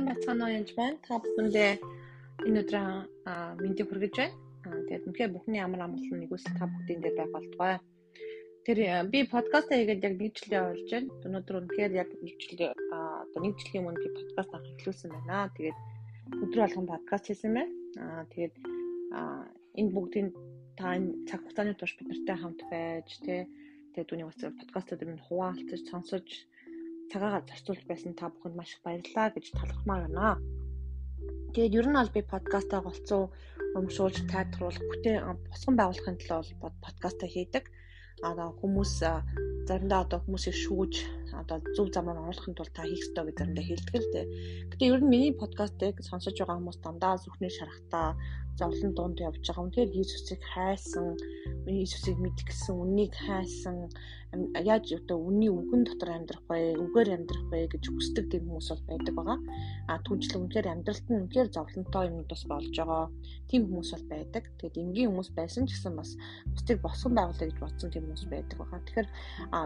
сайн бацгаана уу янз байна. Та бүхэндээ энэ өдрөө мэндийг хүргэж байна. Тэгээд үнхээр бүхний амар амгалан нэгүсэл та бүхдийн дээр байх болтугай. Тэр би подкаст хийгээд яг нэг жилийн болж байна. Өнөөдөр үнхээр яг нэг жилийн одоо нэг жилийн өмнө би подкаст авах эхлүүлсэн байна. Тэгээд өдрөө болгон подкаст хийсэн байна. Аа тэгээд энэ бүгдийн та энэ цаг хугацааны турш бид нартай хамт байж тэ тэгээд түүний бас подкастууд минь хуваалцаж сонсож цагаагаар зарцуулж байсан та бүхэнд маш их баярлалаа гэж талархмаар байна. Тэгээд ер нь бол би подкастаа голцоо өмшүүлж тайлбарлах бүтэн босгон байгуулахын төлөө подкастаа хийдэг. Одоо хүмүүс заримдаа одоо хүмүүсийг шүүж одоо зөв замаар оруулахын тулд та хийх ёстой гэж заримдаа хэлдэг л дээ. Гэтэ ер нь миний подкастыг сонсож байгаа хүмүүс дандаа зүрхний шарахтаа зовлон дунд явж байгаа. Үнэхээр Иесусыг хайсан, Иесусыг мэдгэсэн, үннийг хайсан, яаж одоо үнний үгэн дотор амьдрах вэ, үгээр амьдрах вэ гэж хүсдэг тийм хүмүүс бол байдаг байгаа. А түнчлэг үнэхээр амьдралд нь үнэхээр зовлонтой юм бас болж байгаа. Тийм хүмүүс бол байдаг. Тэгээд энгийн хүмүүс байсан ч гэсэн бас бусдыг босгон байгуулъя гэж бодсон тийм хүмүүс байдаг байгаа. Тэгэхээр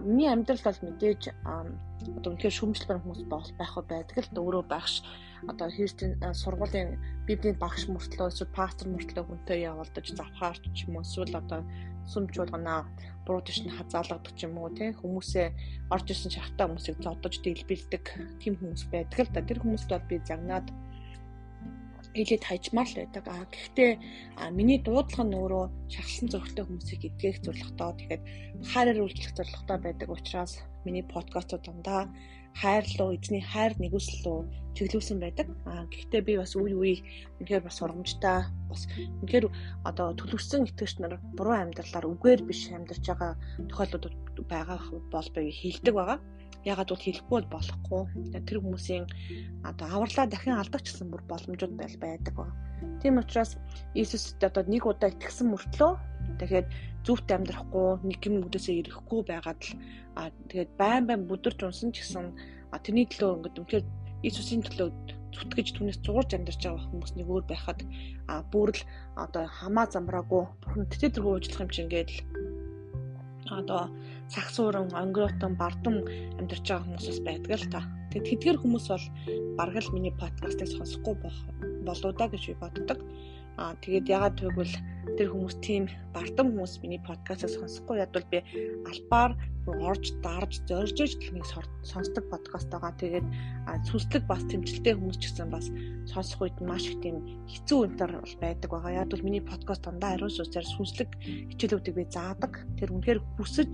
миний амьдрал бол мэдээж одоо үнэхээр шүмжлэх хүмүүс байх байдаг л өөрөө багш одоо Христийн сургуулийн библийн багш мөртлөө эсвэл пастор мөртлөө хүнтэй явуулдаж завхаарч ч юм уу эсвэл одоо сүмж болгоно буруу төшн хазаалгадаг ч юм уу тий хүмүүсээ орж ирсэн шахтаа хүмүүсийг зодож дэлбэлдэг тийм хүмүүс байдаг л да тэр хүмүүст бол би загнаад хэлээд хайчмаар л байдаг. А гэхдээ миний дуудлага нь өөрөө шахалсан зөвхөлтэй хүмүүсийг эдгэх зорилготой. Тэгэхээр хайраар үйлчлэх зорилготой байдаг учраас миний подкастууд дандаа хайр руу эзний хайр нэгүсэл рүү чиглүүлсэн байдаг. Аа гэхдээ би бас үе үе үнэхээр бас урамжтай бас үнэхээр одоо төлөвсөн итгэгч нар буруу амьдралаар үгээр биш амьдарч байгаа тохиолдлууд байгаа бол би хэлдэг байгаа. Ягаад бол хэлэхгүй бол болохгүй. Тэр хүмүүсийн одоо авралаа дахин алдах гэсэн бүр боломжууд байл байдаг ба. Тийм учраас Иесуст одоо нэг удаа итгэсэн мөртлөө тэгэхээр зүвт амьдрахгүй нэг юм үдээсээ ирэхгүй байгаад л а тэгээд байн байн бүдэрч унсан ч гэсэн тэрний төлөө ингээд үнэхээр Иесусийн төлөө зүтгэж түүнээс зурж амьдарч байгаа хүмүүс нэг өөр байхад а бүрл одоо хамаа замраагүй бурхан тэтгэр хөөжлөх юм чинь ингээд одоо сагсууран онгиотон бардам амьдарч байгаа хүмүүс байдаг л та. Тэгээд тэдгэр хүмүүс бол бараг л миний подкастыг сонсохгүй болоо да гэж би боддог. Аа тэгээд ягаад тэгвэл тэр хүмүүс тийм бардам хүмүүс миний подкастыг сонсохгүй ядвал би албаар орж дарж зорж иж гэдгийг сонсдог подкаст байгаа. Тэгээд сүнслэг бас тэмцэлтэй хүмүүс ч гэсэн бас сонсох үед маш их тийм хэцүү үнтер бол байдаг байгаа. Бол миний подкаст дандаа ариун сүнсээр сүнслэг хичээлүүдийг би заадаг. Тэр үнэхээр хүсэж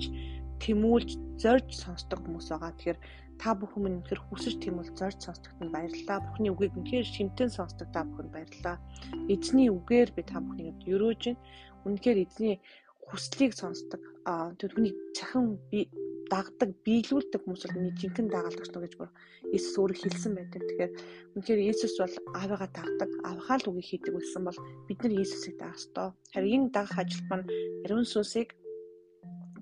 тэмүүлж зорж сонсдог хүмүүс байгаа. Тэгэхээр та бүхэн минь үнэхээр хүсэж тэмүүл зорж сонсдогт нь баярлалаа. Бурхны үгийг үнэхээр шимтэн сонсдог та бүхэнд баярлалаа. Эзний үгээр би та бүхнийг өрөөж байна. Үнэхээр эзний хүслийг сонсдог. Түүний цахим би дагдаг, биелүүлдэг хүмүүс бол миний жинхэнэ дагалдагч нөө гэж бүр Иесус өөрөө хэлсэн байдаг. Тэгэхээр үнэхээр Иесус бол аавыгаа дагдаг, аавхаа л үгийг хийдэг байсан бол бид нар Иесусыг дагах ёстой. Харин энэ дагах ажил маань ариун сүнсийг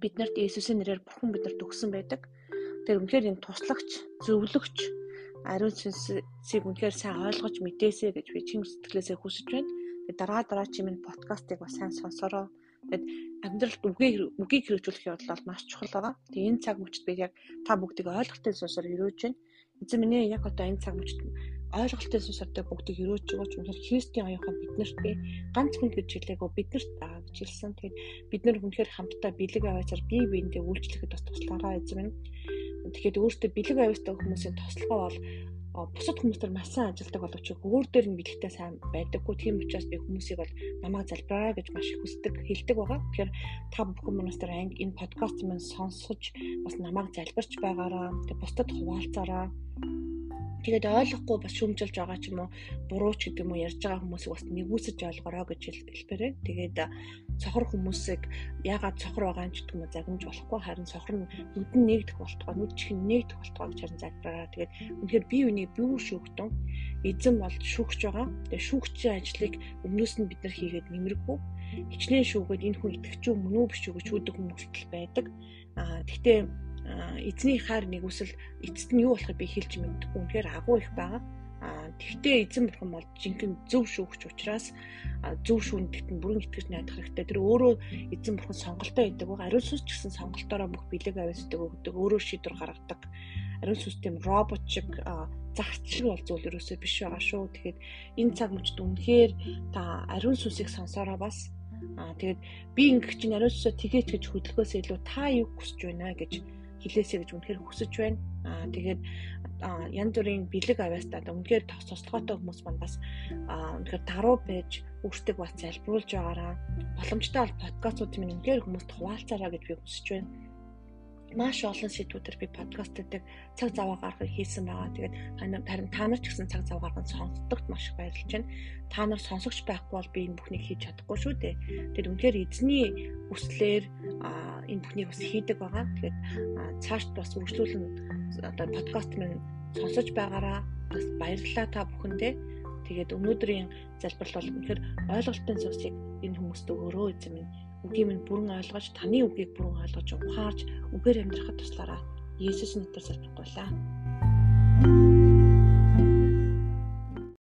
биднэрт Иесусийн нэрээр Бурхан бидэнд өгсөн байдаг. Тэр үнэхээр энэ туслагч, зөвлөгч ариун сүнсийг үнэхээр сайн ойлгож мэдээсэй гэж би чин сэтгэлээсээ хүсэж байна. Тэгээд дараа дараа чи минь подкастыг бас сайн сонсороо. Тэгэд амьдралд үгийг үгийг хэрэгжүүлэх явдал бол маш чухал байгаа. Тэгээ энэ цаг мөчид би яг та бүгдийг ойлголтын сүнсээр өрөөж байна. Эзэн минь яг одоо энэ цаг мөчид ойлголтын сүнсээртэй бүгдийг өрөөж өгөөч үнэхээр Христийн аяхан биднэрт би ганц хүн гэж хэлээгөө биднэрт байгаа гэж хэлсэн. Тэгээд бид нар үнэхээр хамтдаа бэлэг аваачаар бие биендээ үйлчлэхэд бас туслаараа эзэн минь Тэгэхээр өөртөө бэлэг авьяастай хүмүүсийн тослогоо бол бусад хүмүүстээр маш сайн ажилдаг боловч өөр дээр нь бэлэгтэй сайн байдаггүй. Тийм учраас би хүмүүсийг бол намайг залбираа гэж маш их хүсдэг, хэлдэг байгаа. Тэгэхээр та бүхэн манастар анги энэ подкаст маань сонсож бас намайг залбирч байгаараа, бусдад хуваалцаараа Тэгээд ойлгохгүй бас шүмжилж байгаа ч юм уу буруу ч гэдэг юм уу ярьж байгаа хүмүүсийг бас нэгүсэж ойлгороо гэж хэлбэрээ. Тэгээд цохор хүмүүсийг ягаад цохор байгаа юм ч гэдэг юм загнаж болохгүй харин цохор нь нүдэн нэгдэх болтгоо нүд чихэн нэгдэх болтгоо гэж харин залбираа. Тэгээд үнэхээр бие биенийг бүү шүүхтэн эзэн бол шүүгч байгаа. Тэгээд шүүгчийн ажлыг өмнөөс нь бид нар хийгээд нэмэргүй хичнээн шүүгээд энэ хүн итгэж мөн үү биш үү гэж шүүдэг хүмүүс л байдаг. Аа гэхдээ эзний хайр нэгүсэл эцэст нь юу болохыг би хэлж мэддэггүй. Үнэхээр агуу их байгаа. Аа Тэгтээ эзэн бурхан бол жинхэнэ зөв шүүгч учраас зөв шүүндэгт нь бүрэн итгэж найдах хэрэгтэй. Тэр өөрөө эзэн бурхан сонголтоо өгдөг. Ариун сүнс ч гэсэн сонголтоороо бүх бэлэг авьяасдаг өгдөг. Өөрөө шийдвэр гаргадаг. Ариун сүнс тийм робот шиг загчлаг бол зүйл ерөөсөө биш байгаа шүү. Тэгэхээр энэ цаг мөчд үнэхээр та ариун сүнсийг сонсороо бас Аа тэгээд би ингэх чинь ариун сүсээ тгээч гэж хөдөлгөөс илүү та юу хүсэж байна гэж хэлээсэй гэж үнэхээр хүсэж байна. Аа тэгээд янз бүрийн бэлэг авяастаа үнэхээр тослогоотой хүмүүс маань бас үнэхээр даруй байж өөртөө бас залбиулж байгаараа. Боломжтой бол подкастууд минь үнэхээр хүмүүст хуваалцаараа гэж би хүсэж байна маш олон сэдвүүдээр би подкастуудыг цаг зав гаргахыг хийсэн байгаа. Тэгээд харин та нар ч гэсэн цаг зав гарган сонсдогт маш их баярлж байна. Та нар сонсогч байхгүй бол би энэ бүхнийг хийж чадахгүй шүү дээ. Тэгээд үнэхээр эзний хүслээр энэ бүхнийг бас хийдэг байгаа. Тэгээд цаашд бас үргэлжлүүлэн одоо подкаст минь сонсож байгаараа бас баярлалаа та бүхэндээ. Тэгээд өнөөдрийн залбирал бол үнэхээр ойлголтын зүйлсийг энэ хүмүүст өөрөө эзэн минь үгийг минь бүрэн ойлгож таны үгийг бүрэн ойлгож ухаарж үгээр амьдрахад туслаараа Есүс нэрээр залбирхгүйлаа.